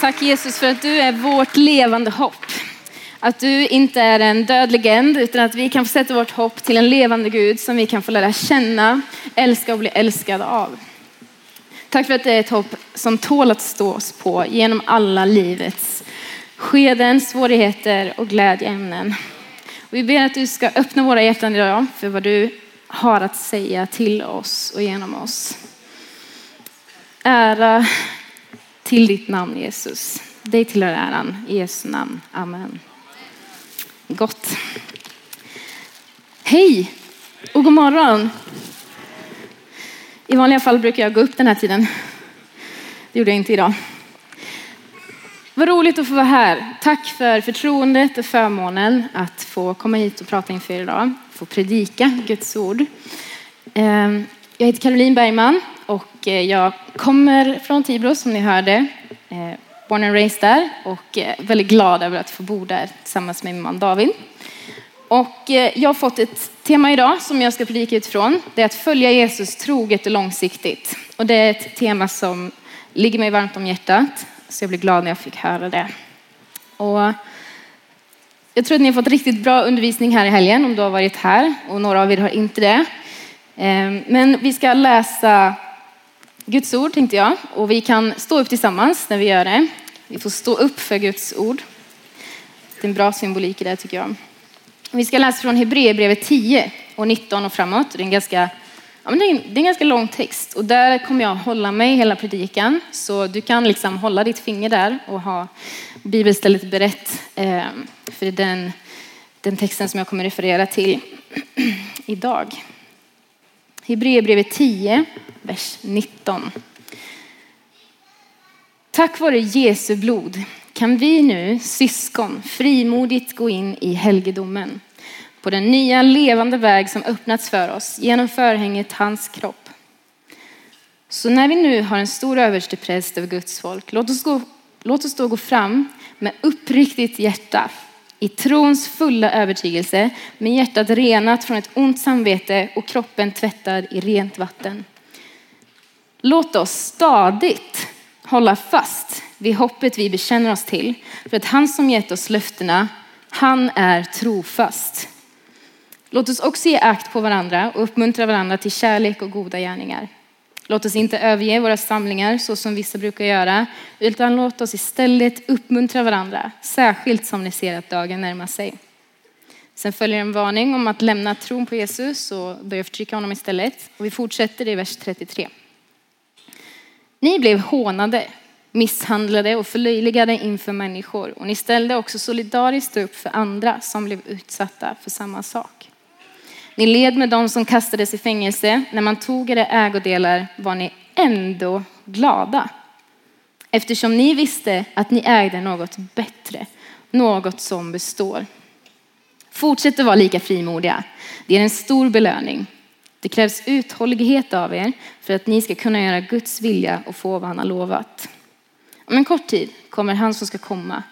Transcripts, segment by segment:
Tack Jesus för att du är vårt levande hopp. Att du inte är en död legend utan att vi kan få sätta vårt hopp till en levande Gud som vi kan få lära känna, älska och bli älskade av. Tack för att det är ett hopp som tål att stås på genom alla livets skeden, svårigheter och glädjeämnen. Vi ber att du ska öppna våra hjärtan idag för vad du har att säga till oss och genom oss. Ära till ditt namn Jesus. Dig tillhör äran. I Jesu namn. Amen. Gott. Hej och god morgon. I vanliga fall brukar jag gå upp den här tiden. Det gjorde jag inte idag. Vad roligt att få vara här. Tack för förtroendet och förmånen att få komma hit och prata inför er idag. Få predika Guds ord. Ehm, jag heter Caroline Bergman och eh, jag kommer från Tibro som ni hörde. Eh, born and raised där och eh, väldigt glad över att få bo där tillsammans med min man David. Och jag har fått ett tema idag som jag ska predika utifrån. Det är att följa Jesus troget och långsiktigt. Och det är ett tema som ligger mig varmt om hjärtat. Så jag blev glad när jag fick höra det. Och jag tror att ni har fått riktigt bra undervisning här i helgen om du har varit här och några av er har inte det. Men vi ska läsa Guds ord tänkte jag och vi kan stå upp tillsammans när vi gör det. Vi får stå upp för Guds ord. Det är en bra symbolik i det tycker jag. Vi ska läsa från Hebreerbrevet 10 och 19 och framåt. Det är en ganska Ja, men det, är en, det är en ganska lång text och där kommer jag hålla mig hela predikan. Så du kan liksom hålla ditt finger där och ha bibelstället berett. Eh, för det är den, den texten som jag kommer referera till idag. Hebreerbrevet 10, vers 19. Tack vare Jesu blod kan vi nu, syskon, frimodigt gå in i helgedomen på den nya levande väg som öppnats för oss genom förhänget hans kropp. Så när vi nu har en stor överstepräst över Guds folk, låt oss, gå, låt oss då gå fram med uppriktigt hjärta i trons fulla övertygelse med hjärtat renat från ett ont samvete och kroppen tvättad i rent vatten. Låt oss stadigt hålla fast vid hoppet vi bekänner oss till, för att han som gett oss löftena, han är trofast. Låt oss också ge akt på varandra och uppmuntra varandra till kärlek och goda gärningar. Låt oss inte överge våra samlingar så som vissa brukar göra, utan låt oss istället uppmuntra varandra, särskilt som ni ser att dagen närmar sig. Sen följer en varning om att lämna tron på Jesus och börja förtrycka honom istället. Och vi fortsätter i vers 33. Ni blev hånade, misshandlade och förlöjligade inför människor och ni ställde också solidariskt upp för andra som blev utsatta för samma sak. Ni led med dem som kastades i fängelse. När man tog era ägodelar var ni ändå glada. Eftersom ni visste att ni ägde något bättre, något som består. Fortsätt att vara lika frimodiga. Det är en stor belöning. Det krävs uthållighet av er för att ni ska kunna göra Guds vilja och få vad han har lovat. Om en kort tid kommer han som ska komma.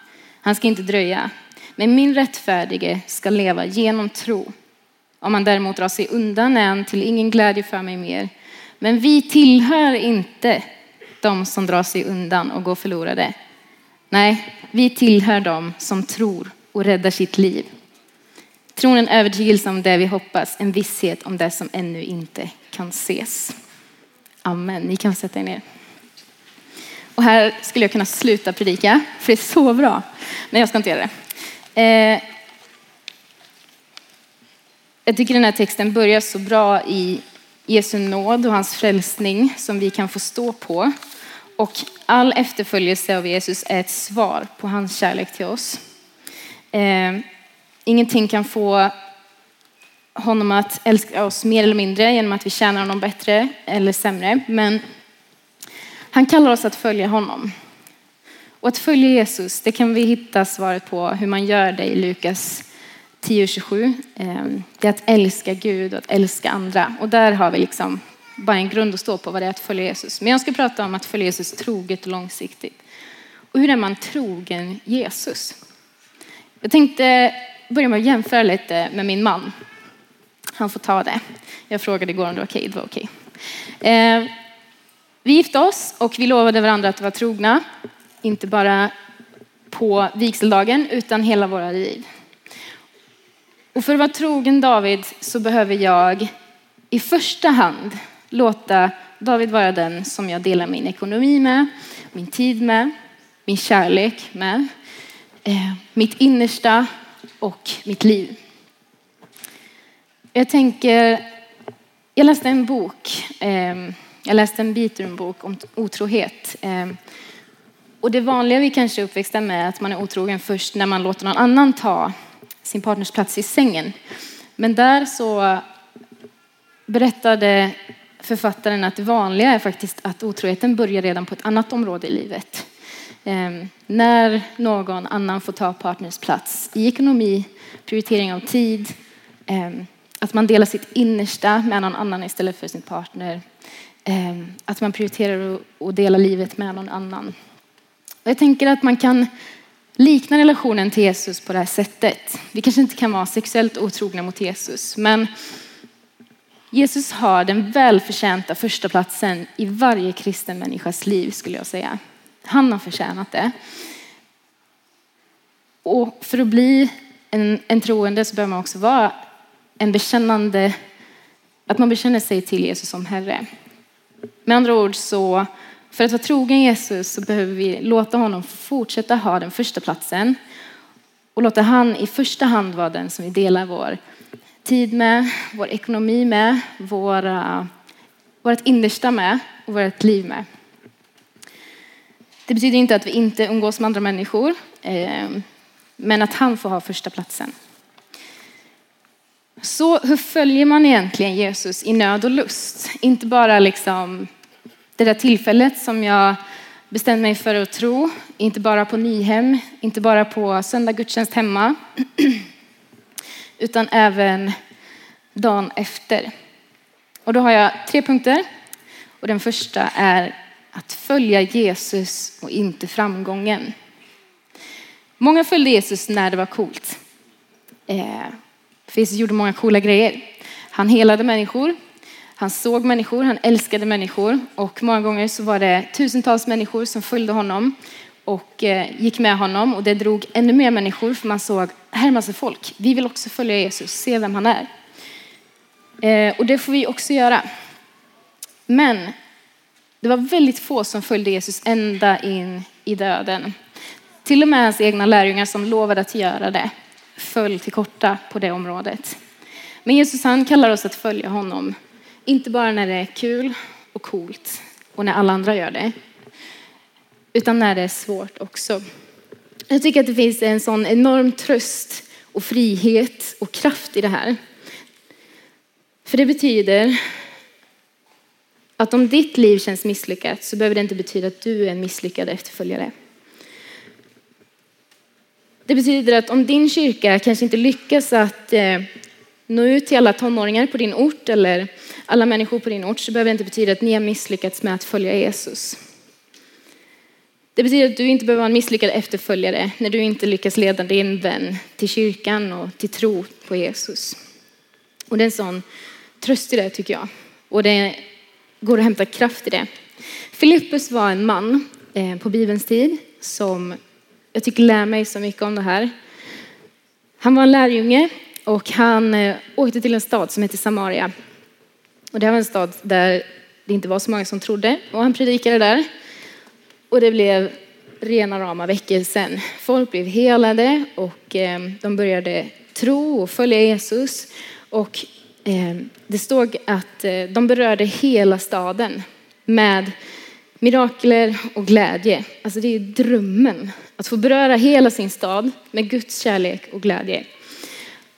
Han ska inte dröja. Men min rättfärdige ska leva genom tro. Om man däremot drar sig undan är han till ingen glädje för mig mer. Men vi tillhör inte de som drar sig undan och går förlorade. Nej, vi tillhör dem som tror och räddar sitt liv. Tron en övertygelse om det vi hoppas, en visshet om det som ännu inte kan ses. Amen. Ni kan sätta er ner. Och här skulle jag kunna sluta predika, för det är så bra. Men jag ska inte göra det. Eh, jag tycker den här texten börjar så bra i Jesu nåd och hans frälsning som vi kan få stå på. Och all efterföljelse av Jesus är ett svar på hans kärlek till oss. Eh, ingenting kan få honom att älska oss mer eller mindre genom att vi tjänar honom bättre eller sämre. Men han kallar oss att följa honom. Och att följa Jesus, det kan vi hitta svaret på hur man gör det i Lukas 10.27. Ehm, det är att älska Gud och att älska andra. Och där har vi liksom bara en grund att stå på vad det är att följa Jesus. Men jag ska prata om att följa Jesus troget och långsiktigt. Och hur är man trogen Jesus? Jag tänkte börja med att jämföra lite med min man. Han får ta det. Jag frågade igår om det var okej. Det var okej. Ehm, vi gifte oss och vi lovade varandra att vara trogna. Inte bara på vigseldagen utan hela våra liv. Och för att vara trogen David så behöver jag i första hand låta David vara den som jag delar min ekonomi med, min tid med, min kärlek med, eh, mitt innersta och mitt liv. Jag tänker, jag läste en bok, eh, jag läste en bit ur en bok om otrohet. Eh, och det vanliga vi kanske är uppväxta med är att man är otrogen först när man låter någon annan ta sin partners plats i sängen. Men där så berättade författaren att det vanliga är faktiskt att otroheten börjar redan på ett annat område i livet. Ehm, när någon annan får ta partners plats i ekonomi, prioritering av tid, ehm, att man delar sitt innersta med någon annan istället för sin partner. Ehm, att man prioriterar att dela livet med någon annan. Jag tänker att man kan likna relationen till Jesus på det här sättet. Vi kanske inte kan vara sexuellt otrogna mot Jesus, men Jesus har den välförtjänta första platsen i varje kristen människas liv skulle jag säga. Han har förtjänat det. Och för att bli en, en troende så behöver man också vara en bekännande, att man bekänner sig till Jesus som Herre. Med andra ord så, för att vara trogen Jesus så behöver vi låta honom fortsätta ha den första platsen och låta han i första hand vara den som vi delar vår tid med, vår ekonomi med, våra, vårt innersta med och vårt liv med. Det betyder inte att vi inte umgås med andra människor, eh, men att han får ha första platsen. Så hur följer man egentligen Jesus i nöd och lust? Inte bara liksom det där tillfället som jag bestämde mig för att tro, inte bara på Nyhem, inte bara på söndag gudstjänst hemma, utan även dagen efter. Och då har jag tre punkter. Och den första är att följa Jesus och inte framgången. Många följde Jesus när det var coolt. Eh, Jesus gjorde många coola grejer. Han helade människor, han såg människor, han älskade människor och många gånger så var det tusentals människor som följde honom och eh, gick med honom och det drog ännu mer människor för man såg, här är massa folk, vi vill också följa Jesus, se vem han är. Eh, och det får vi också göra. Men det var väldigt få som följde Jesus ända in i döden. Till och med hans egna lärjungar som lovade att göra det föll till korta på det området. Men Jesus han kallar oss att följa honom, inte bara när det är kul och coolt och när alla andra gör det, utan när det är svårt också. Jag tycker att det finns en sån enorm tröst och frihet och kraft i det här. För det betyder att om ditt liv känns misslyckat så behöver det inte betyda att du är en misslyckad efterföljare. Det betyder att om din kyrka kanske inte lyckas att eh, nå ut till alla tonåringar på din ort eller alla människor på din ort så behöver det inte betyda att ni har misslyckats med att följa Jesus. Det betyder att du inte behöver vara en misslyckad efterföljare när du inte lyckas leda din vän till kyrkan och till tro på Jesus. Och det är en sån tröst i det tycker jag. Och det går att hämta kraft i det. Filippus var en man eh, på Bibelns tid som jag tycker lär mig så mycket om det här. Han var en lärjunge och han eh, åkte till en stad som heter Samaria. Och det var en stad där det inte var så många som trodde och han predikade där. Och det blev rena rama väckelsen. Folk blev helade och eh, de började tro och följa Jesus. Och eh, det stod att eh, de berörde hela staden med mirakler och glädje. Alltså det är drömmen att få beröra hela sin stad med Guds kärlek och glädje.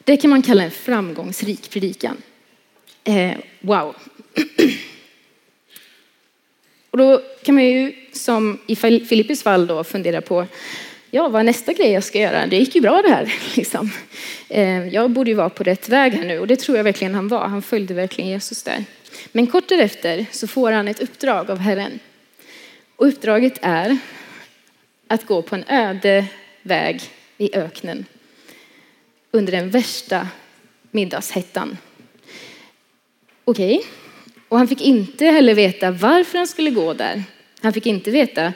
Det kan man kalla en framgångsrik predikan. Eh, wow. Och då kan man ju som i Filippis fall då fundera på, ja vad är nästa grej jag ska göra? Det gick ju bra det här. Liksom. Eh, jag borde ju vara på rätt väg här nu och det tror jag verkligen han var. Han följde verkligen Jesus där. Men kort därefter så får han ett uppdrag av Herren. Och uppdraget är att gå på en öde väg i öknen under den värsta middagshettan. Okej, okay. och han fick inte heller veta varför han skulle gå där. Han fick inte veta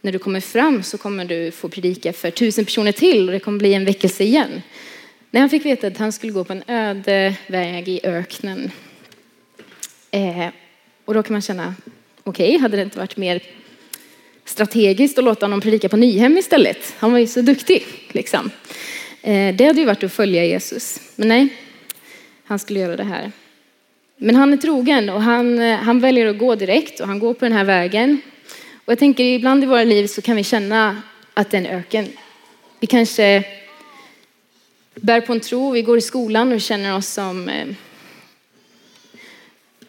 när du kommer fram så kommer du få predika för tusen personer till och det kommer bli en väckelse igen. När han fick veta att han skulle gå på en öde väg i öknen. Eh, och då kan man känna, okej, okay, hade det inte varit mer strategiskt att låta honom predika på Nyhem istället? Han var ju så duktig, liksom. Eh, det hade ju varit att följa Jesus. Men nej, han skulle göra det här. Men han är trogen och han, eh, han väljer att gå direkt och han går på den här vägen. Och jag tänker ibland i våra liv så kan vi känna att det är en öken. Vi kanske bär på en tro, vi går i skolan och känner oss som, eh,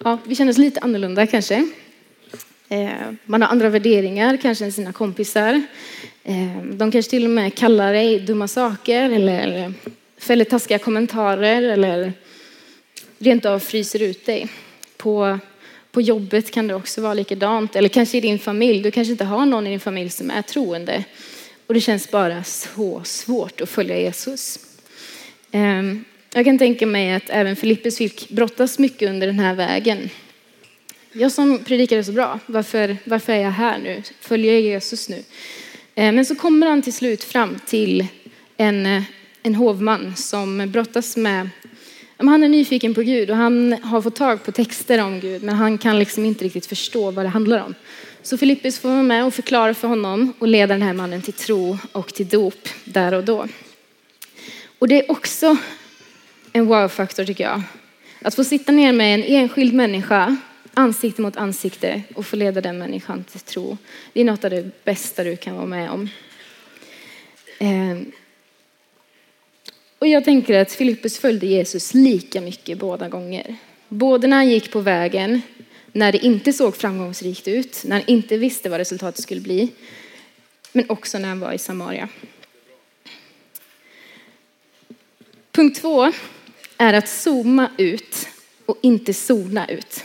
ja, vi känner oss lite annorlunda kanske. Eh, man har andra värderingar kanske än sina kompisar. De kanske till och med kallar dig dumma saker eller fäller taskiga kommentarer eller rent av fryser ut dig. På, på jobbet kan det också vara likadant. Eller kanske i din familj. Du kanske inte har någon i din familj som är troende. Och det känns bara så svårt att följa Jesus. Ehm, jag kan tänka mig att även Filippus fick brottas mycket under den här vägen. Jag som predikade så bra, varför, varför är jag här nu? Följer jag Jesus nu? Ehm, men så kommer han till slut fram till en, en hovman som brottas med han är nyfiken på Gud och han har fått tag på texter om Gud men han kan liksom inte riktigt förstå vad det handlar om. Så Filippus får vara med och förklara för honom och leda den här mannen till tro och till dop där och då. Och det är också en wow-faktor tycker jag. Att få sitta ner med en enskild människa ansikte mot ansikte och få leda den människan till tro. Det är något av det bästa du kan vara med om. Ehm, och jag tänker att Filippus följde Jesus lika mycket båda gånger. Både när han gick på vägen, när det inte såg framgångsrikt ut, när han inte visste vad resultatet skulle bli, men också när han var i Samaria. Punkt två är att zooma ut och inte zona ut.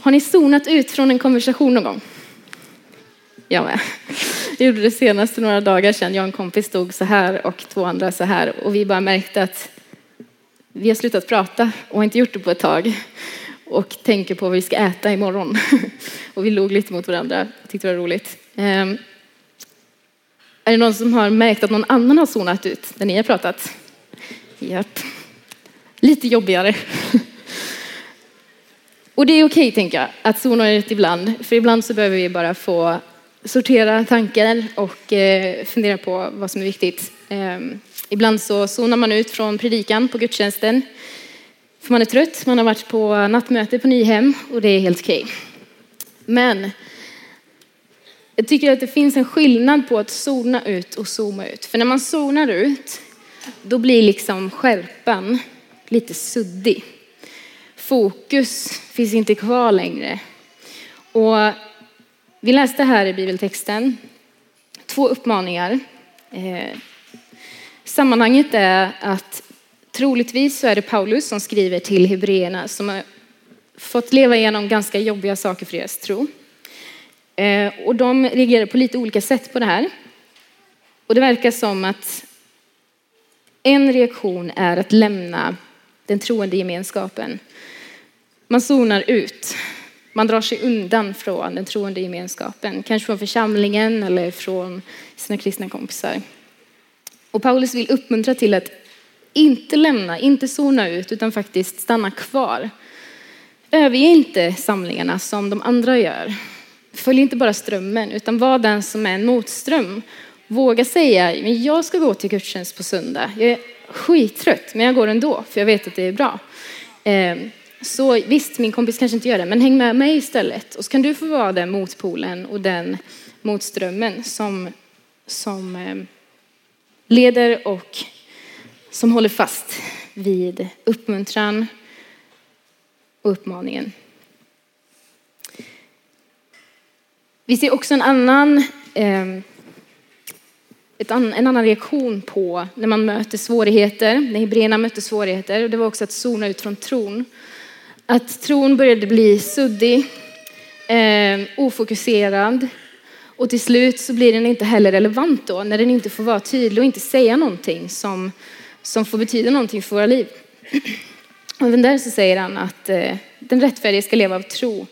Har ni zonat ut från en konversation någon gång? Jag med. Jag gjorde det senast några dagar sedan. Jag och en kompis stod så här och två andra så här och vi bara märkte att vi har slutat prata och har inte gjort det på ett tag och tänker på vad vi ska äta imorgon. Och vi låg lite mot varandra, tyckte det var roligt. Ehm, är det någon som har märkt att någon annan har zonat ut när ni har pratat? Japp. Lite jobbigare. Och det är okej, tänker jag, att zona ut ibland. För ibland så behöver vi bara få sortera tankar och eh, fundera på vad som är viktigt. Ehm, ibland så zonar man ut från predikan på gudstjänsten. För man är trött, man har varit på nattmöte på Nyhem och det är helt okej. Men jag tycker att det finns en skillnad på att zona ut och zooma ut. För när man zonar ut, då blir liksom skärpan lite suddig. Fokus finns inte kvar längre. Och vi läste här i bibeltexten två uppmaningar. Eh, sammanhanget är att troligtvis så är det Paulus som skriver till hebreerna som har fått leva igenom ganska jobbiga saker för deras tro. Eh, och de reagerar på lite olika sätt på det här. Och det verkar som att en reaktion är att lämna den troende gemenskapen. Man zonar ut. Man drar sig undan från den troende gemenskapen, kanske från församlingen eller från sina kristna kompisar. Och Paulus vill uppmuntra till att inte lämna, inte zona ut, utan faktiskt stanna kvar. Överge inte samlingarna som de andra gör. Följ inte bara strömmen, utan var den som är en motström. Våga säga, men jag ska gå till gudstjänst på söndag. Jag är skittrött, men jag går ändå, för jag vet att det är bra. Ehm, så visst, min kompis kanske inte gör det, men häng med mig istället. Och så kan du få vara den motpolen och den motströmmen som, som eh, leder och som håller fast vid uppmuntran och uppmaningen. Vi ser också en annan, eh, en annan reaktion på när man möter svårigheter, när hebreerna mötte svårigheter. Och det var också att zona ut från tron. Att tron började bli suddig, eh, ofokuserad och till slut så blir den inte heller relevant då när den inte får vara tydlig och inte säga någonting som, som får betyda någonting för våra liv. Och även där så säger han att eh, den rättfärdige ska leva av tro.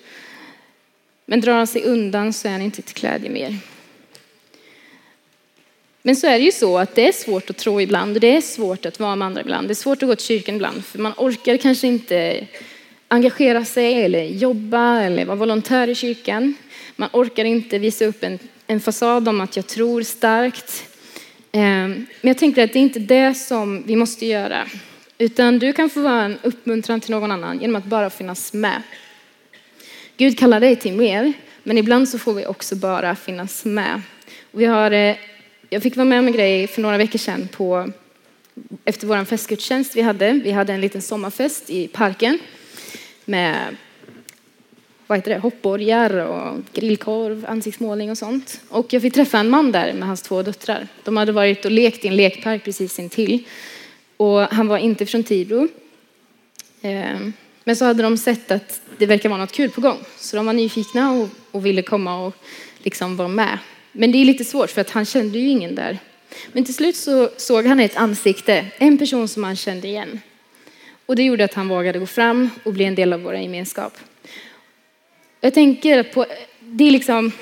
Men drar han sig undan så är han inte till glädje mer. Men så är det ju så att det är svårt att tro ibland och det är svårt att vara med andra ibland. Det är svårt att gå till kyrkan ibland för man orkar kanske inte engagera sig eller jobba eller vara volontär i kyrkan. Man orkar inte visa upp en, en fasad om att jag tror starkt. Ehm, men jag tänker att det är inte det som vi måste göra. Utan du kan få vara en uppmuntran till någon annan genom att bara finnas med. Gud kallar dig till mer, men ibland så får vi också bara finnas med. vi har, eh, jag fick vara med om en grej för några veckor sedan på, efter vår festgudstjänst vi hade. Vi hade en liten sommarfest i parken med vad heter det, hoppborgar och grillkorv, ansiktsmålning och sånt. Och jag fick träffa en man där med hans två döttrar. De hade varit och lekt i en lekpark precis intill. Och han var inte från Tibro. Ehm, men så hade de sett att det verkar vara något kul på gång. Så de var nyfikna och, och ville komma och liksom vara med. Men det är lite svårt för att han kände ju ingen där. Men till slut så såg han ett ansikte, en person som han kände igen. Och det gjorde att han vågade gå fram och bli en del av vår gemenskap. Jag tänker på, det är liksom,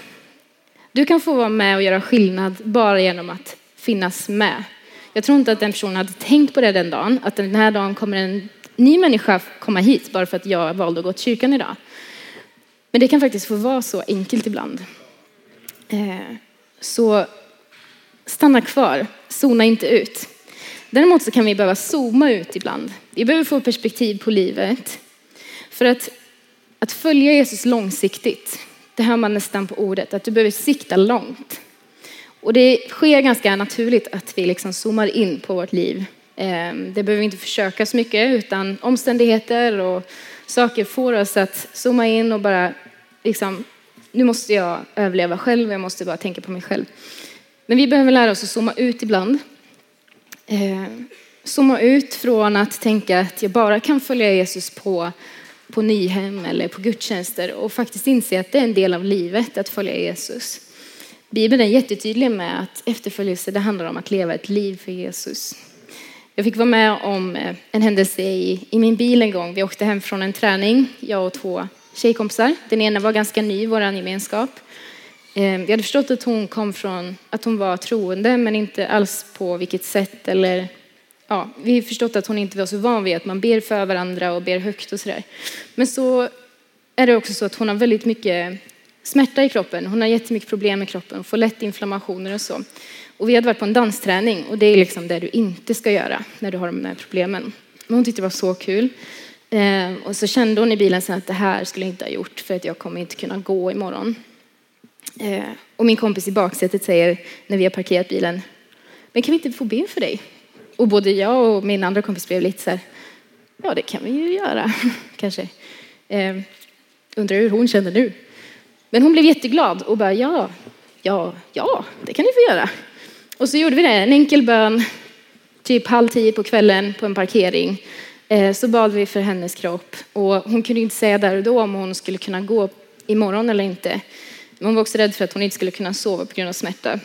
du kan få vara med och göra skillnad bara genom att finnas med. Jag tror inte att den personen hade tänkt på det den dagen, att den här dagen kommer en ny människa komma hit bara för att jag valde att gå till kyrkan idag. Men det kan faktiskt få vara så enkelt ibland. Eh, så stanna kvar, zona inte ut. Däremot så kan vi behöva zooma ut ibland. Vi behöver få perspektiv på livet. För att, att följa Jesus långsiktigt, det hör man nästan på ordet, att du behöver sikta långt. Och det sker ganska naturligt att vi liksom zoomar in på vårt liv. Ehm, det behöver vi inte försöka så mycket utan omständigheter och saker får oss att zooma in och bara liksom, nu måste jag överleva själv, jag måste bara tänka på mig själv. Men vi behöver lära oss att zooma ut ibland eh, zooma ut från att tänka att jag bara kan följa Jesus på, på Nyhem eller på gudstjänster och faktiskt inse att det är en del av livet att följa Jesus. Bibeln är jättetydlig med att efterföljelse det handlar om att leva ett liv för Jesus. Jag fick vara med om eh, en händelse i, i min bil en gång. Vi åkte hem från en träning, jag och två tjejkompisar. Den ena var ganska ny i vår gemenskap. Ehm, vi hade förstått att hon kom från, att hon var troende, men inte alls på vilket sätt eller ja, vi förstått att hon inte var så van vid att man ber för varandra och ber högt och sådär. Men så är det också så att hon har väldigt mycket smärta i kroppen. Hon har jättemycket problem med kroppen, får lätt inflammationer och så. Och vi hade varit på en dansträning och det är liksom det du inte ska göra när du har de här problemen. Men hon tyckte det var så kul. Ehm, och så kände hon i bilen sen att det här skulle jag inte ha gjort för att jag kommer inte kunna gå imorgon. Eh, och min kompis i baksätet säger när vi har parkerat bilen, men kan vi inte få be för dig? Och både jag och min andra kompis blev lite så här, ja det kan vi ju göra kanske. Eh, undrar hur hon känner nu. Men hon blev jätteglad och bara ja, ja, ja, det kan ni få göra. Och så gjorde vi det, en enkel bön, typ halv tio på kvällen på en parkering. Eh, så bad vi för hennes kropp och hon kunde inte säga där och då om hon skulle kunna gå imorgon eller inte. Hon var också rädd för att hon inte skulle kunna sova på grund av smärta.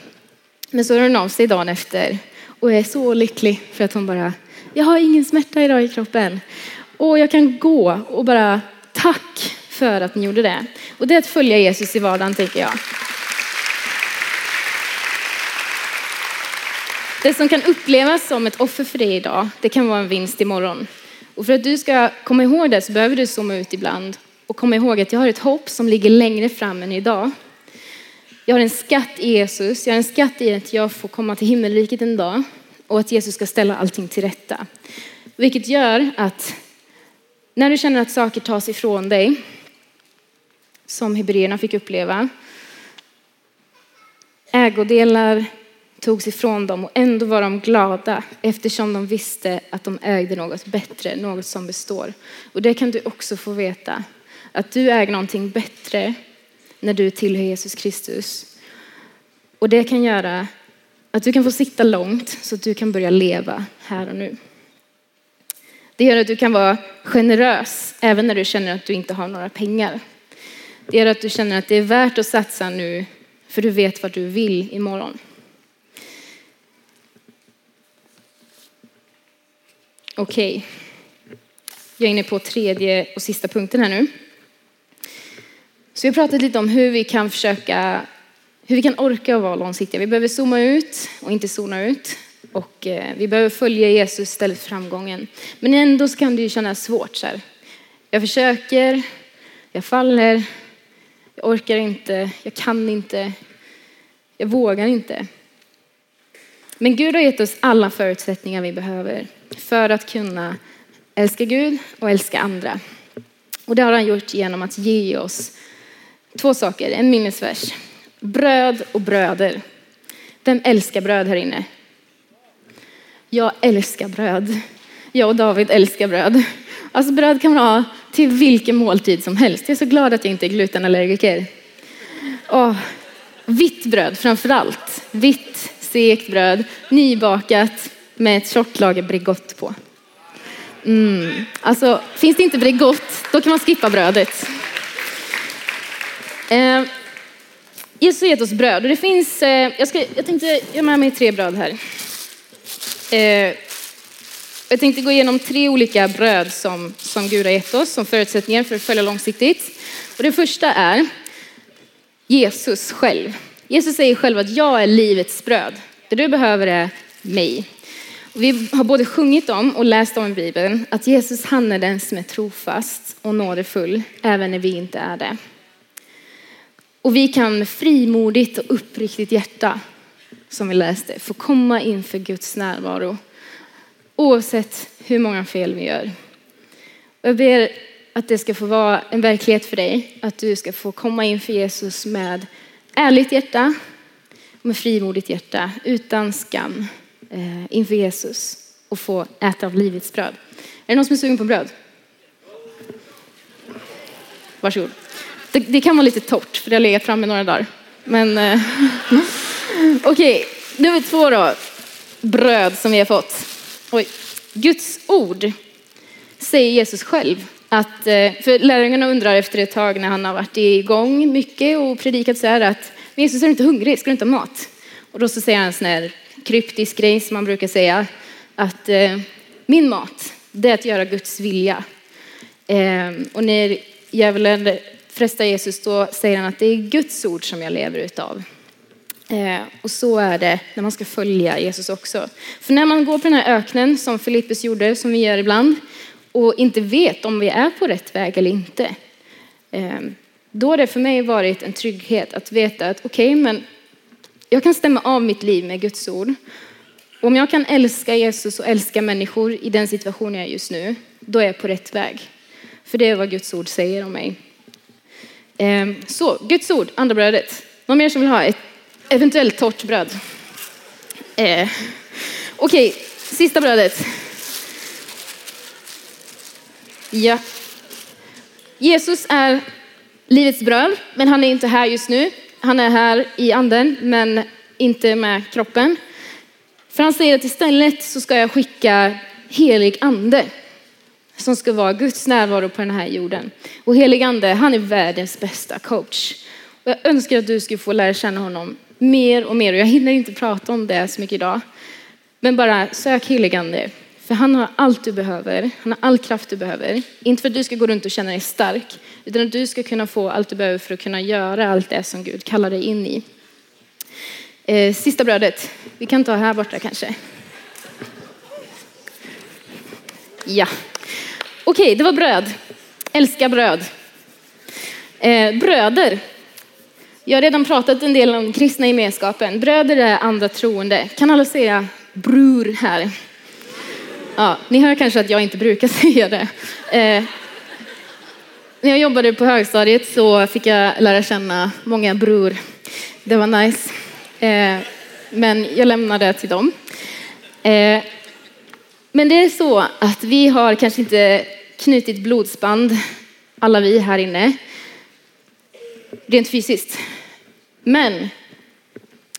Men så hör hon av sig dagen efter och är så lycklig för att hon bara, jag har ingen smärta idag i kroppen. Och jag kan gå och bara tack för att ni gjorde det. Och det är att följa Jesus i vardagen tänker jag. Det som kan upplevas som ett offer för dig idag, det kan vara en vinst imorgon. Och för att du ska komma ihåg det så behöver du zooma ut ibland och komma ihåg att jag har ett hopp som ligger längre fram än idag. Jag har en skatt i Jesus, jag har en skatt i att jag får komma till himmelriket en dag och att Jesus ska ställa allting till rätta. Vilket gör att när du känner att saker tas ifrån dig, som hebreerna fick uppleva, ägodelar, togs ifrån dem och ändå var de glada eftersom de visste att de ägde något bättre, något som består. Och det kan du också få veta, att du äger någonting bättre när du tillhör Jesus Kristus. Och det kan göra att du kan få sitta långt så att du kan börja leva här och nu. Det gör att du kan vara generös även när du känner att du inte har några pengar. Det gör att du känner att det är värt att satsa nu för du vet vad du vill imorgon. Okej. Okay. Jag är inne på tredje och sista punkten här nu. Så vi har pratat lite om hur vi kan försöka hur vi kan orka vara långsiktiga. Vi behöver zooma ut och inte zona ut. Och eh, vi behöver följa Jesus istället för framgången. Men ändå så kan det ju kännas svårt. Så här. Jag försöker, jag faller, jag orkar inte, jag kan inte, jag vågar inte. Men Gud har gett oss alla förutsättningar vi behöver för att kunna älska Gud och älska andra. Och det har han gjort genom att ge oss två saker, en minnesvers. Bröd och bröder. Vem älskar bröd här inne? Jag älskar bröd. Jag och David älskar bröd. Alltså bröd kan man ha till vilken måltid som helst. Jag är så glad att jag inte är glutenallergiker. Åh, vitt bröd framför allt. Vitt, segt bröd, nybakat med ett tjockt lager Bregott på. Mm. Alltså, finns det inte Bregott, då kan man skippa brödet. Eh, Jesus har gett oss bröd och det finns, eh, jag, ska, jag tänkte göra med mig tre bröd här. Eh, jag tänkte gå igenom tre olika bröd som, som Gud har gett oss som förutsättningar för att följa långsiktigt. Och det första är Jesus själv. Jesus säger själv att jag är livets bröd. Det du behöver är mig. Och vi har både sjungit om och läst om i Bibeln att Jesus han är den som är trofast och nådefull även när vi inte är det. Och vi kan med frimodigt och uppriktigt hjärta, som vi läste, få komma inför Guds närvaro. Oavsett hur många fel vi gör. Jag ber att det ska få vara en verklighet för dig. Att du ska få komma inför Jesus med ärligt hjärta, med frimodigt hjärta, utan skam eh, inför Jesus och få äta av livets bröd. Är det någon som är sugen på bröd? Varsågod. Det, det kan vara lite torrt för det har legat framme några dagar. Men eh, okej, okay. nummer två då. Bröd som vi har fått. Oj. Guds ord säger Jesus själv att, eh, för lärjungarna undrar efter ett tag när han har varit igång mycket och predikat så här att Jesus är du inte hungrig, ska du inte ha mat? Och då så säger han en sån här kryptisk grej som man brukar säga att eh, min mat, det är att göra Guds vilja. Eh, och när djävulen frestar Jesus då säger han att det är Guds ord som jag lever utav. Eh, och så är det när man ska följa Jesus också. För när man går på den här öknen som Filippus gjorde, som vi gör ibland, och inte vet om vi är på rätt väg eller inte. Eh, då har det för mig varit en trygghet att veta att okej, okay, men jag kan stämma av mitt liv med Guds ord. Om jag kan älska Jesus och älska människor i den situation jag är just nu, då är jag på rätt väg. För det är vad Guds ord säger om mig. Ehm, så, Guds ord, andra brödet. Någon mer som vill ha ett eventuellt torrt bröd? Eh, Okej, okay, sista brödet. Ja. Jesus är livets bröd, men han är inte här just nu. Han är här i anden, men inte med kroppen. För han säger att istället så ska jag skicka helig ande som ska vara Guds närvaro på den här jorden. Och helig ande, han är världens bästa coach. Och jag önskar att du skulle få lära känna honom mer och mer. Och jag hinner inte prata om det så mycket idag. Men bara sök helig ande. För han har allt du behöver. Han har all kraft du behöver. Inte för att du ska gå runt och känna dig stark. Utan att du ska kunna få allt du behöver för att kunna göra allt det som Gud kallar dig in i. Eh, sista brödet. Vi kan ta här borta kanske. Ja. Okej, okay, det var bröd. Älska bröd. Eh, bröder. Jag har redan pratat en del om kristna gemenskapen. Bröder är andra troende. Kan alla säga bror här? Ja, ni hör kanske att jag inte brukar säga det. Eh, när jag jobbade på högstadiet så fick jag lära känna många bror. Det var nice. Eh, men jag lämnade det till dem. Eh, men det är så att vi har kanske inte knutit blodsband, alla vi här inne, rent fysiskt. Men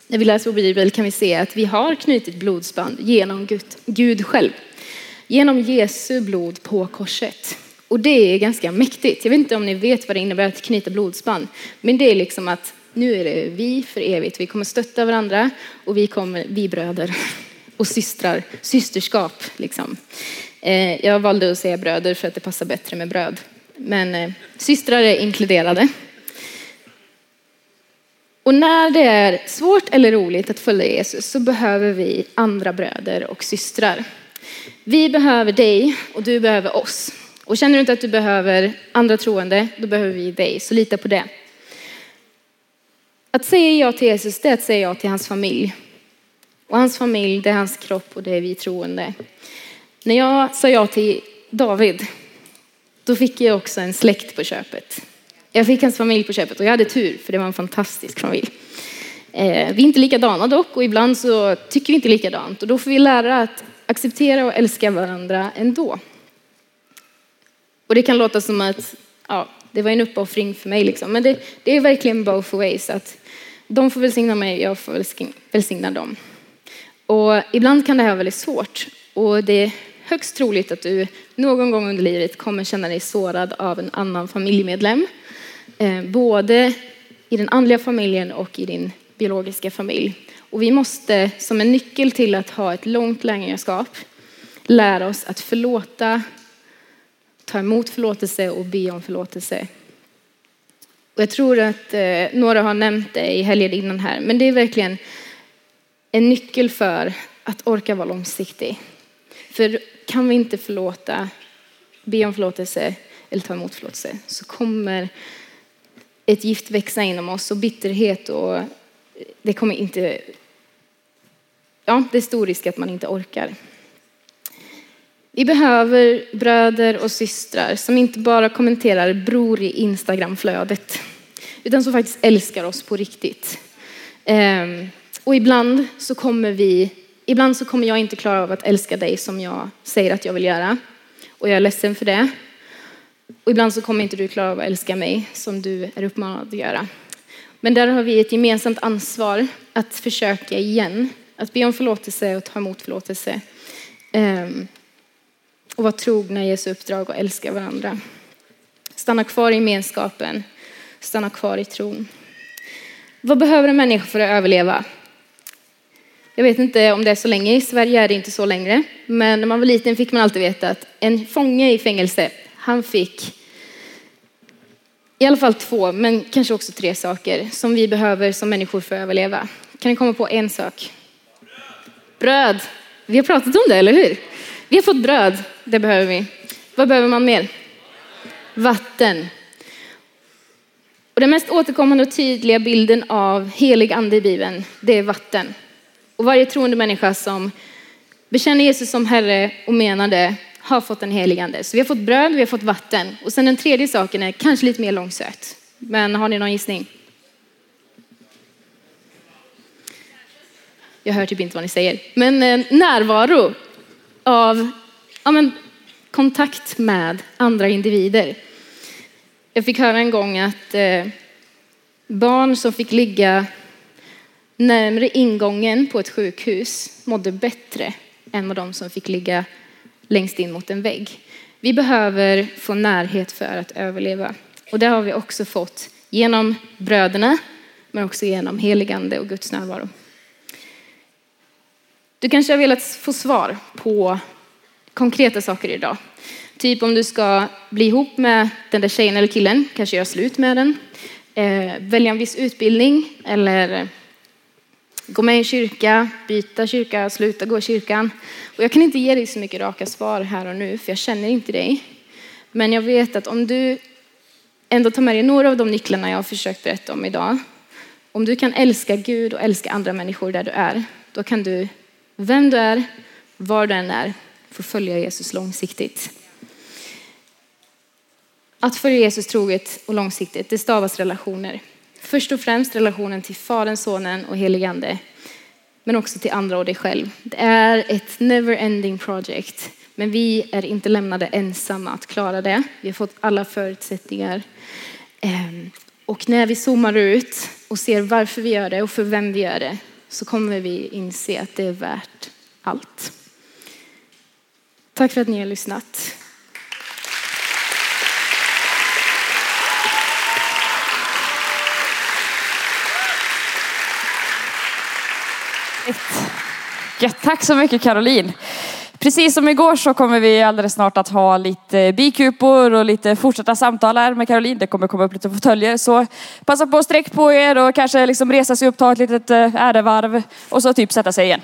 när vi läser vår bibel kan vi se att vi har knutit blodsband genom Gud, Gud själv. Genom Jesu blod på korset. Och det är ganska mäktigt. Jag vet inte om ni vet vad det innebär att knyta blodsband. Men det är liksom att nu är det vi för evigt. Vi kommer stötta varandra och vi kommer, vi bröder och systrar, systerskap liksom. Eh, jag valde att säga bröder för att det passar bättre med bröd. Men eh, systrar är inkluderade. Och när det är svårt eller roligt att följa Jesus så behöver vi andra bröder och systrar. Vi behöver dig och du behöver oss. Och känner du inte att du behöver andra troende, då behöver vi dig. Så lita på det. Att säga ja till Jesus, det är att säga ja till hans familj. Och hans familj, det är hans kropp och det är vi troende. När jag sa ja till David, då fick jag också en släkt på köpet. Jag fick hans familj på köpet och jag hade tur för det var en fantastisk familj. Eh, vi är inte likadana dock och ibland så tycker vi inte likadant och då får vi lära att acceptera och älska varandra ändå. Och det kan låta som att ja, det var en uppoffring för mig liksom. Men det, det är verkligen both ways. Att de får välsigna mig, jag får välsigna dem. Och ibland kan det här vara väldigt svårt. Och det högst troligt att du någon gång under livet kommer känna dig sårad av en annan familjemedlem. Eh, både i den andliga familjen och i din biologiska familj. Och vi måste, som en nyckel till att ha ett långt lärjungaskap, lära oss att förlåta, ta emot förlåtelse och be om förlåtelse. Och jag tror att eh, några har nämnt det i helgen innan här, men det är verkligen en nyckel för att orka vara långsiktig. För kan vi inte förlåta, be om förlåtelse eller ta emot förlåtelse så kommer ett gift växa inom oss och bitterhet och det kommer inte, ja det är stor risk att man inte orkar. Vi behöver bröder och systrar som inte bara kommenterar bror i Instagramflödet utan som faktiskt älskar oss på riktigt. Ehm, och ibland så kommer vi, ibland så kommer jag inte klara av att älska dig som jag säger att jag vill göra. Och jag är ledsen för det. Och ibland så kommer inte du klara av att älska mig som du är uppmanad att göra. Men där har vi ett gemensamt ansvar att försöka igen. Att be om förlåtelse och ta emot förlåtelse. Ehm, och vara trogna i Jesu uppdrag och älska varandra. Stanna kvar i gemenskapen. Stanna kvar i tron. Vad behöver en människa för att överleva? Jag vet inte om det är så länge, i Sverige är det inte så längre. Men när man var liten fick man alltid veta att en fånge i fängelse, han fick i alla fall två, men kanske också tre saker som vi behöver som människor för att överleva. Kan ni komma på en sak? Bröd. Vi har pratat om det, eller hur? Vi har fått bröd, det behöver vi. Vad behöver man mer? Vatten. Och den mest återkommande och tydliga bilden av helig ande i Bibeln, det är vatten. Och varje troende människa som bekänner Jesus som Herre och menar det har fått en helig ande. Så vi har fått bröd, vi har fått vatten. Och sen den tredje saken är kanske lite mer långsökt. Men har ni någon gissning? Jag hör typ inte vad ni säger. Men eh, närvaro av ja, men, kontakt med andra individer. Jag fick höra en gång att eh, barn som fick ligga närmre ingången på ett sjukhus mådde bättre än vad de som fick ligga längst in mot en vägg. Vi behöver få närhet för att överleva. Och det har vi också fått genom bröderna, men också genom heligande och Guds närvaro. Du kanske har velat få svar på konkreta saker idag. Typ om du ska bli ihop med den där tjejen eller killen, kanske göra slut med den, eh, välja en viss utbildning eller gå med i en kyrka, byta kyrka, sluta gå i kyrkan. Och jag kan inte ge dig så mycket raka svar här och nu, för jag känner inte dig. Men jag vet att om du ändå tar med dig några av de nycklarna jag har försökt berätta om idag. Om du kan älska Gud och älska andra människor där du är, då kan du, vem du är, var du än är, få följa Jesus långsiktigt. Att följa Jesus troget och långsiktigt, det stavas relationer. Först och främst relationen till Fadern, Sonen och heligande. Men också till andra och dig själv. Det är ett never ending project. Men vi är inte lämnade ensamma att klara det. Vi har fått alla förutsättningar. Ehm, och när vi zoomar ut och ser varför vi gör det och för vem vi gör det så kommer vi inse att det är värt allt. Tack för att ni har lyssnat. Ja, tack så mycket Caroline. Precis som igår så kommer vi alldeles snart att ha lite bikupor och lite fortsatta samtal här med Caroline. Det kommer komma upp lite fåtöljer. Så passa på att sträck på er och kanske liksom resa sig upp, ta ett litet eh, ärevarv och så typ sätta sig igen.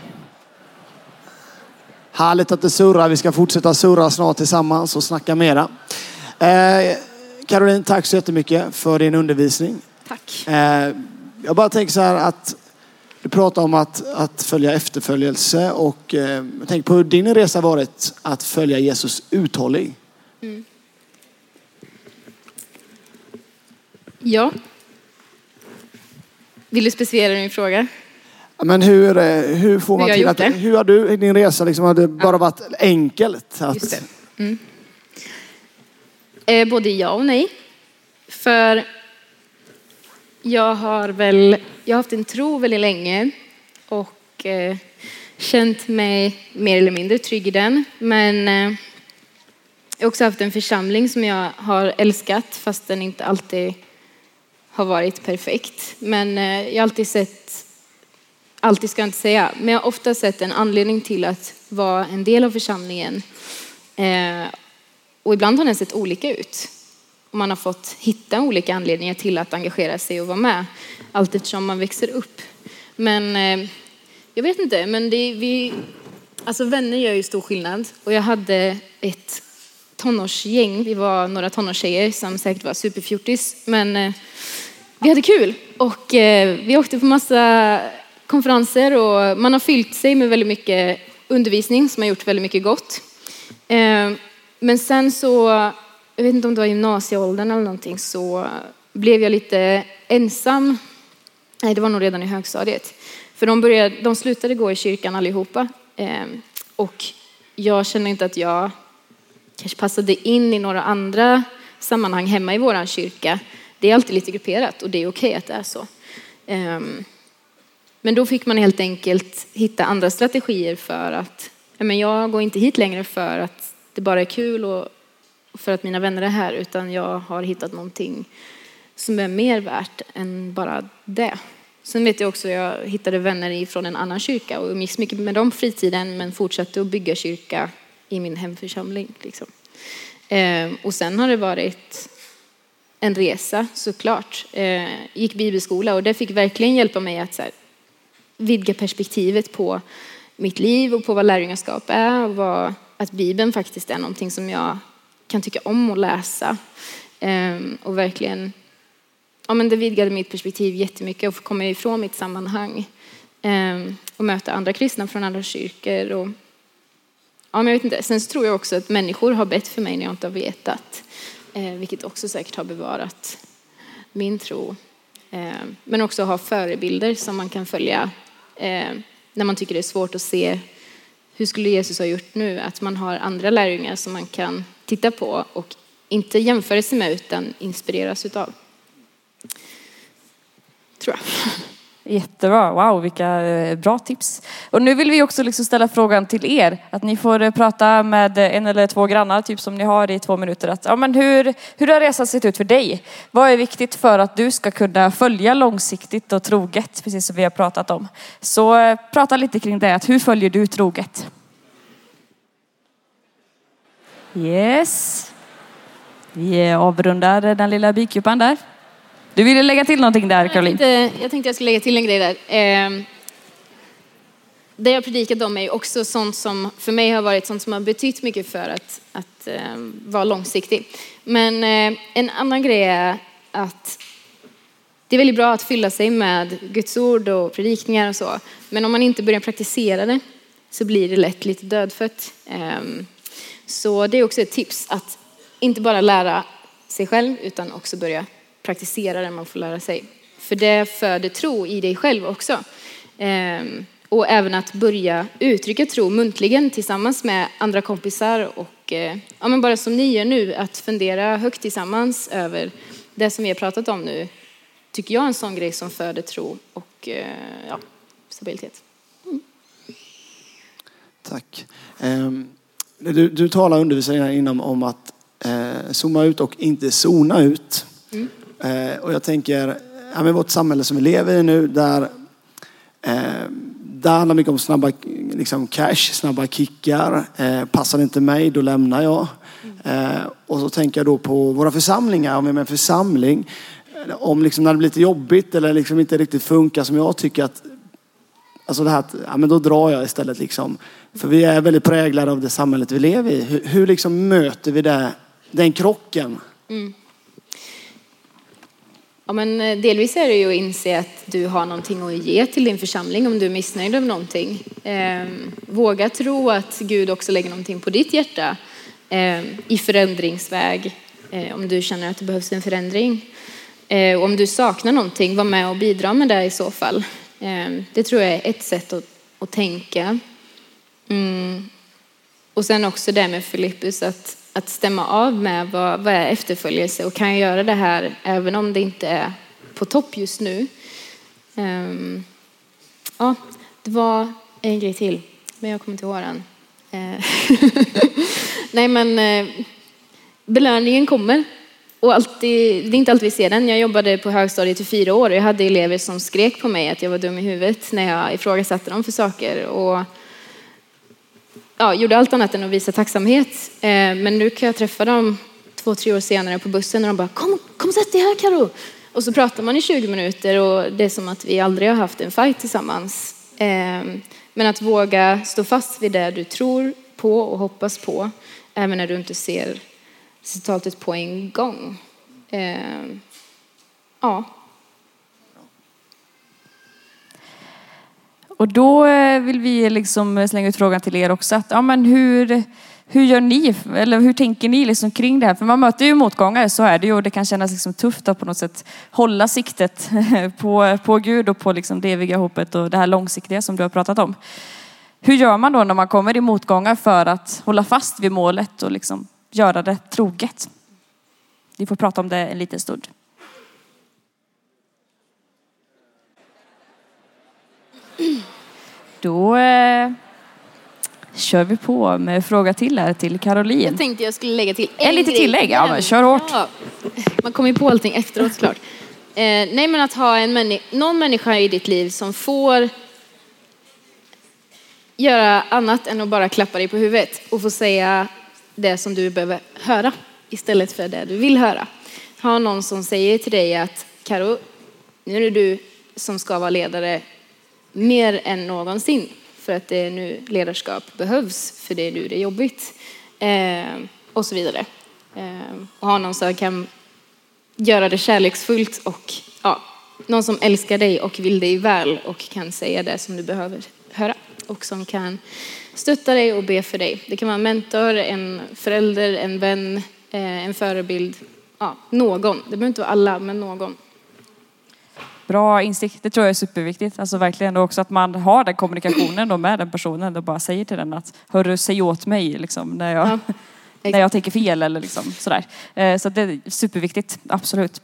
Härligt att det surrar. Vi ska fortsätta surra snart tillsammans och snacka mera. Eh, Caroline, tack så jättemycket för din undervisning. Tack. Eh, jag bara tänker så här att du pratar om att, att följa efterföljelse och eh, tänker på hur din resa varit att följa Jesus uthållig. Ja. Vill du specificera din fråga? Ja, Men hur, eh, hur får man Hur till att, det? hur har du i din resa liksom, har det bara varit enkelt? Att, Just det. Mm. Eh, både ja och nej. För jag har väl, jag har haft en tro väldigt länge och eh, känt mig mer eller mindre trygg i den. Men eh, jag har också haft en församling som jag har älskat fast den inte alltid har varit perfekt. Men eh, jag har alltid sett, alltid ska jag inte säga, men jag har ofta sett en anledning till att vara en del av församlingen. Eh, och ibland har den sett olika ut. Och man har fått hitta olika anledningar till att engagera sig och vara med allt eftersom man växer upp. Men eh, jag vet inte, men det, vi, alltså vänner gör ju stor skillnad. Och jag hade ett tonårsgäng, vi var några tonårstjejer som säkert var superfjortis, men eh, vi hade kul. Och eh, vi åkte på massa konferenser och man har fyllt sig med väldigt mycket undervisning som har gjort väldigt mycket gott. Eh, men sen så, jag vet inte om det var gymnasieåldern eller någonting, så blev jag lite ensam. Nej, det var nog redan i högstadiet. För de, började, de slutade gå i kyrkan allihopa. Ehm, och jag kände inte att jag kanske passade in i några andra sammanhang hemma i vår kyrka. Det är alltid lite grupperat och det är okej att det är så. Ehm, men då fick man helt enkelt hitta andra strategier för att men jag går inte hit längre för att det bara är kul och för att mina vänner är här utan jag har hittat någonting som är mer värt än bara det. Sen vet jag också att jag hittade vänner från en annan kyrka och umgicks mycket med dem fritiden men fortsatte att bygga kyrka i min hemförsamling. Liksom. Ehm, och sen har det varit en resa såklart. Eh, gick bibelskola och det fick verkligen hjälpa mig att så här, vidga perspektivet på mitt liv och på vad lärjungaskap är och vad, att Bibeln faktiskt är någonting som jag kan tycka om att läsa. Ehm, och verkligen, ja men det vidgade mitt perspektiv jättemycket och komma ifrån mitt sammanhang. Ehm, och möta andra kristna från andra kyrkor och Ja, men jag vet inte. Sen så tror jag också att människor har bett för mig när jag inte har vetat. Eh, vilket också säkert har bevarat min tro. Ehm, men också ha förebilder som man kan följa när man tycker det är svårt att se hur skulle Jesus ha gjort nu? Att man har andra lärjungar som man kan titta på och inte jämföra sig med utan inspireras utav. Tror jag. Jättebra, wow vilka eh, bra tips. Och nu vill vi också liksom ställa frågan till er, att ni får eh, prata med en eller två grannar, typ som ni har i två minuter. Att, ja, men hur, hur har resan sett ut för dig? Vad är viktigt för att du ska kunna följa långsiktigt och troget, precis som vi har pratat om? Så eh, prata lite kring det, att hur följer du troget? Yes. Vi avrundar den lilla bikupan där. Du ville lägga till någonting där Jag Caroline? tänkte, jag tänkte jag skulle lägga till en grej där. Eh, det jag predikat om är också sånt som för mig har varit sånt som har betytt mycket för att, att eh, vara långsiktig. Men eh, en annan grej är att det är väldigt bra att fylla sig med Guds ord och predikningar och så. Men om man inte börjar praktisera det så blir det lätt lite dödfött. Ehm, Så det är också ett tips att inte bara lära sig själv utan också börja praktisera det man får lära sig. För det föder tro i dig själv också. Ehm, Och även att börja uttrycka tro muntligen tillsammans med andra kompisar och eh, ja, men bara som ni gör nu, att fundera högt tillsammans över det som vi har pratat om nu, tycker jag är en sån grej som föder tro och eh, ja, stabilitet. Tack. Ehm, Du, du talar undervisningen inom om att eh, zooma ut och inte zona ut. Eh, Eh, och jag tänker, ja, men vårt samhälle som vi lever i nu, där eh, det handlar mycket om snabba liksom cash, snabba kickar. Eh, passar det inte mig, då lämnar jag. Eh, och så tänker jag då på våra församlingar, om vi är med en församling. Om liksom när det blir lite jobbigt eller liksom inte riktigt funkar som jag tycker att Alltså det här att, ja men då drar jag istället liksom. För vi är väldigt präglade av det samhället vi lever i. Hur, hur liksom möter vi det, den krocken? Mm. Ja, men eh, delvis är det ju att inse att du har någonting att ge till din församling om du är missnöjd med någonting. Ehm, våga tro att Gud också lägger någonting på ditt hjärta ehm, i förändringsväg eh, om du känner att det behövs en förändring. Och om du saknar någonting, var med och bidra med det i så fall. Ehm, det tror jag är ett sätt att, att tänka. Mm. Och sen också det med Filippus att, att stämma av med vad, vad är efterföljelse och kan jag göra det här även om det inte är på topp just nu. Um, ja, det var en grej till, men jag kommer inte ihåg den. Eh, nej men eh, belöningen kommer. Och alltid, det är inte alltid vi ser den. Jag jobbade på högstadiet i fyra år och jag hade elever som skrek på mig att jag var dum i huvudet när jag ifrågasatte dem för saker. Och ja, gjorde allt annat än att visa tacksamhet. Eh, men nu kan jag träffa dem två, tre år senare på bussen och de bara kom, kom sätt dig här Karo. Och så pratar man i 20 minuter och det är som att vi aldrig har haft en fight tillsammans. Eh, men att våga stå fast vid det du tror på och hoppas på, även när du inte ser resultatet på en gång. Eh, ja, Och då eh, vill vi liksom slänga ut frågan till er också. Att, ja, men hur, hur gör ni? Eller hur tänker ni liksom kring det här? För man möter ju motgångar, så är det ju. Och det kan kännas liksom tufft att på något sätt hålla siktet på, på Gud och på liksom det eviga hoppet och det här långsiktiga som du har pratat om. Hur gör man då när man kommer i motgångar för att hålla fast vid målet och liksom göra det troget? Vi får prata om det en liten stund. Då eh, kör vi på med fråga till här till Caroline. Jag tänkte jag skulle lägga till En lite grej. tillägg, ja, men kör hårt. Ja, man kommer ju på allting efteråt såklart. Eh, nej men att ha en männi- någon människa i ditt liv som får göra annat än att bara klappa dig på huvudet och få säga det som du behöver höra istället för det du vill höra. Ha någon som säger till dig att Karo, nu är det du som ska vara ledare mer än någonsin för att det är nu ledarskap behövs för det är nu det är jobbigt eh, och så vidare. Eh, och ha någon som kan göra det kärleksfullt och ja, någon som älskar dig och vill dig väl och kan säga det som du behöver höra och som kan stötta dig och be för dig. Det kan vara en mentor, en förälder, en vän, eh, en förebild, ja, någon. Det behöver inte vara alla, men någon. Bra insikt, det tror jag är superviktigt. Alltså verkligen också att man har den kommunikationen då med den personen och bara säger till den att hörru, säg åt mig liksom, när, jag, Ja, när jag tänker fel eller liksom, sådär. Eh, Så det är superviktigt, absolut.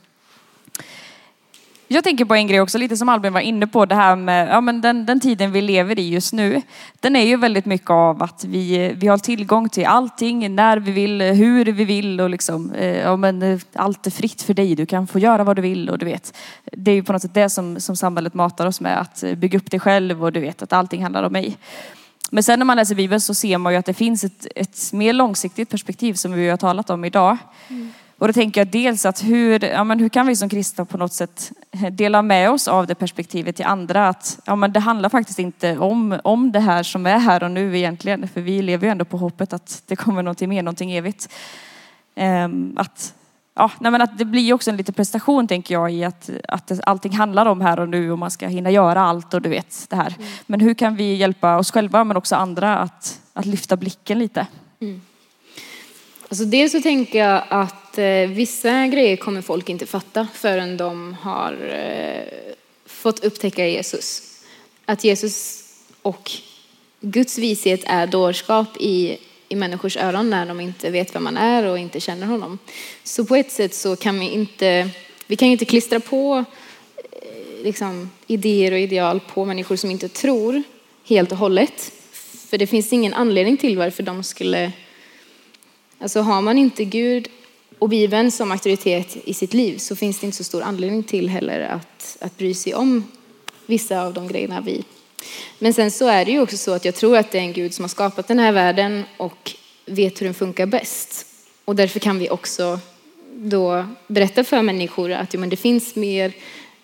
Jag tänker på en grej också, lite som Albin var inne på, det här med ja, men den, den tiden vi lever i just nu. Den är ju väldigt mycket av att vi, vi har tillgång till allting, när vi vill, hur vi vill och liksom, eh, ja, men, eh, allt är fritt för dig, du kan få göra vad du vill och du vet. Det är ju på något sätt det som, som samhället matar oss med, att eh, bygga upp dig själv och du vet att allting handlar om mig. Men sen när man läser Bibeln så ser man ju att det finns ett, ett mer långsiktigt perspektiv som vi har talat om idag. Mm. Och då tänker jag dels att hur, ja, men hur kan vi som kristna på något sätt dela med oss av det perspektivet till andra? Att ja, men det handlar faktiskt inte om, om det här som är här och nu egentligen. För vi lever ju ändå på hoppet att det kommer någonting mer, någonting evigt. Ehm, att, ja, nej, men att det blir också en liten prestation tänker jag i att, att allting handlar om här och nu och man ska hinna göra allt och du vet det här. Men hur kan vi hjälpa oss själva men också andra att, att lyfta blicken lite? Alltså dels så tänker jag att eh, vissa grejer kommer folk inte fatta förrän de har eh, fått upptäcka Jesus. Att Jesus och Guds vishet är dårskap i, i människors öron när de inte vet vem man är och inte känner honom. Så på ett sätt så kan vi inte, vi kan inte klistra på eh, liksom, idéer och ideal på människor som inte tror helt och hållet. För det finns ingen anledning till varför de skulle Alltså har man inte Gud och Bibeln som auktoritet i sitt liv så finns det inte så stor anledning till heller att, att bry sig om vissa av de grejerna vi Men sen så är det ju också så att jag tror att det är en Gud som har skapat den här världen och vet hur den funkar bäst. Och därför kan vi också då berätta för människor att jo, men det finns mer,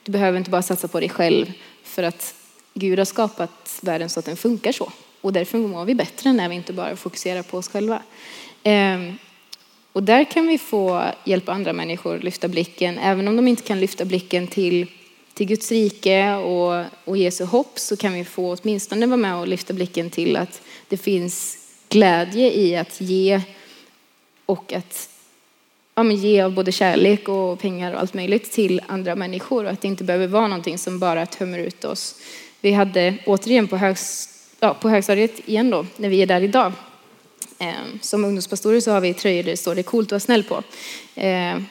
du behöver inte bara satsa på dig själv för att Gud har skapat världen så att den funkar så. Och därför mår vi bättre när vi inte bara fokuserar på oss själva. Ehm, och där kan vi få hjälpa andra människor att lyfta blicken, även om de inte kan lyfta blicken till, till Guds rike och, och Jesu hopp så kan vi få åtminstone vara med och lyfta blicken till att det finns glädje i att ge och att ja, men ge av både kärlek och pengar och allt möjligt till andra människor och att det inte behöver vara någonting som bara tömmer ut oss. Vi hade återigen på, högst, ja, på högstadiet igen då, när vi är där idag. Ehm, som ungdomspastorer så har vi tröjor där det står det är coolt att vara snäll på. Ehm,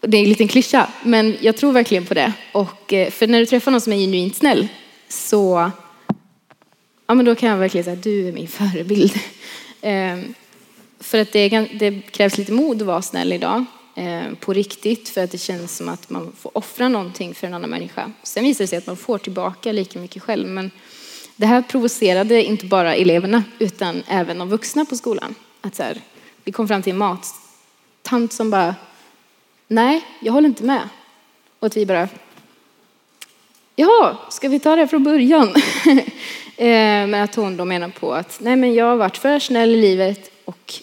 det är en liten klyscha, men jag tror verkligen på det. Och, eh, för när du träffar någon som är genuint snäll så ja, men då kan jag verkligen säga att du är min förebild. Ehm, för att det, det, krävs lite mod att vara snäll idag. På riktigt, för att det känns som att man får offra någonting för en annan människa. Sen visar det sig att man får tillbaka lika mycket själv. Men det här provocerade inte bara eleverna, utan även de vuxna på skolan. Att så här, vi kom fram till en mattant som bara, nej, jag håller inte med. Och att vi bara, jaha, ska vi ta det från början? Eh, men att hon då menar på att, nej men jag har varit för snäll i livet och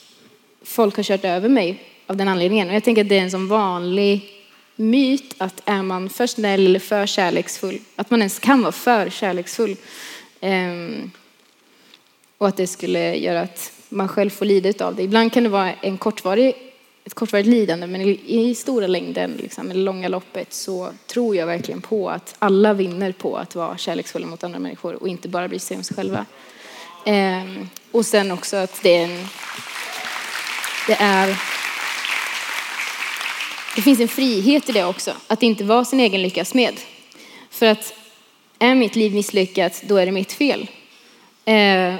folk har kört över mig av den anledningen. Och jag tänker att det är en sån vanlig myt att är man för snäll eller för kärleksfull, att man ens kan vara för kärleksfull. Ehm, och att det skulle göra att man själv får lida av det. Ibland kan det vara en kortvarig, ett kortvarigt lidande, men i, i stora längden, liksom, i det långa loppet, så tror jag verkligen på att alla vinner på att vara kärleksfulla mot andra människor och inte bara bry sig om sig själva. Ehm, och sen också att det är en det är det finns en frihet i det också, att inte vara sin egen lyckas med. För att är mitt liv misslyckat, då är det mitt fel. Eh,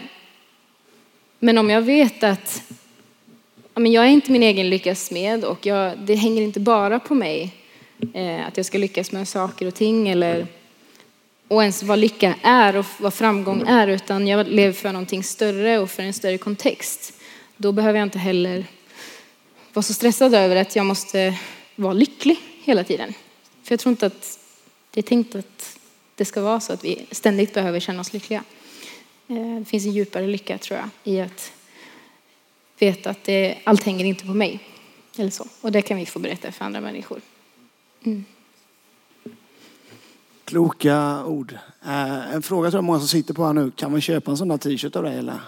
men om jag vet att jag är inte min egen lyckas med och jag, det hänger inte bara på mig eh, att jag ska lyckas med saker och ting eller och ens vad lycka är och vad framgång är, utan jag lever för någonting större och för en större kontext. Då behöver jag inte heller vara så stressad över att jag måste vara lycklig hela tiden. För jag tror inte att det är tänkt att det ska vara så att vi ständigt behöver känna oss lyckliga. Eh, det finns en djupare lycka tror jag i att veta att det, allt hänger inte på mig. Eller så. Och det kan vi få berätta för andra människor. Mm. Kloka ord. Eh, en fråga tror jag många som sitter på här nu. Kan man köpa en sån där t-shirt av dig eller?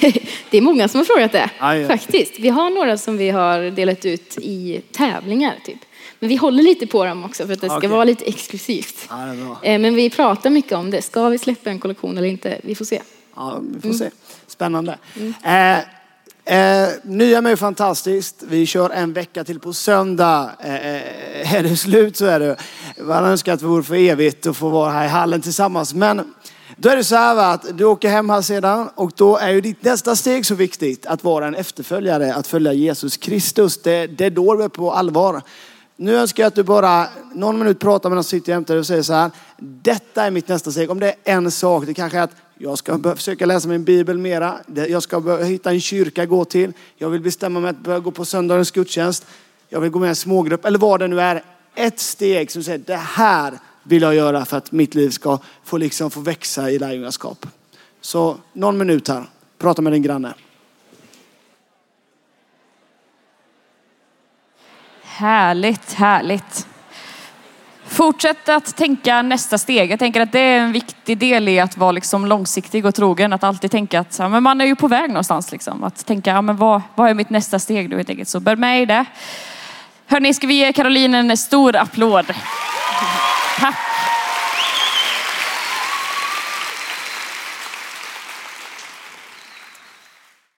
det är många som har frågat det, Aj, faktiskt. Vi har några som vi har delat ut i tävlingar, typ. Men vi håller lite på dem också för att det ska okay. vara lite exklusivt. Ja, eh, Men vi pratar mycket om det. Ska vi släppa en kollektion eller inte? Vi får se. Ja, vi får mm. se. Spännande. Mm. Eh, Eh, nya mig fantastiskt. Vi kör en vecka till på söndag. Eh, eh är det slut så är det. Man önskar att vi vore för evigt och få vara här i hallen tillsammans. Men då är det så här att du åker hem här sedan och då är ju ditt nästa steg så viktigt att vara en efterföljare, att följa Jesus Kristus. Det, det är då du är på allvar. Nu önskar jag att du bara någon minut pratar med någon som sitter jämte dig och säger så här. Detta är mitt nästa steg. Om det är en sak, det kanske är att jag ska försöka läsa min bibel mera. Jag ska hitta en kyrka att gå till. Jag vill bestämma mig att börja gå på söndagens gudstjänst. Jag vill gå med i en smågrupp eller vad det nu är. Ett steg som säger det här vill jag göra för att mitt liv ska få, liksom, få växa i lärjungaskap. Så någon minut här. Prata med din granne. Härligt, härligt. Fortsätt att tänka nästa steg. Jag tänker att det är en viktig del i att vara liksom långsiktig och trogen. Att alltid tänka att ja, men man är ju på väg någonstans. Liksom. Att tänka, ja, men vad, vad är mitt nästa steg? då helt enkelt. Så bär med i det. Hörni, ska vi ge Caroline en stor applåd? Tack.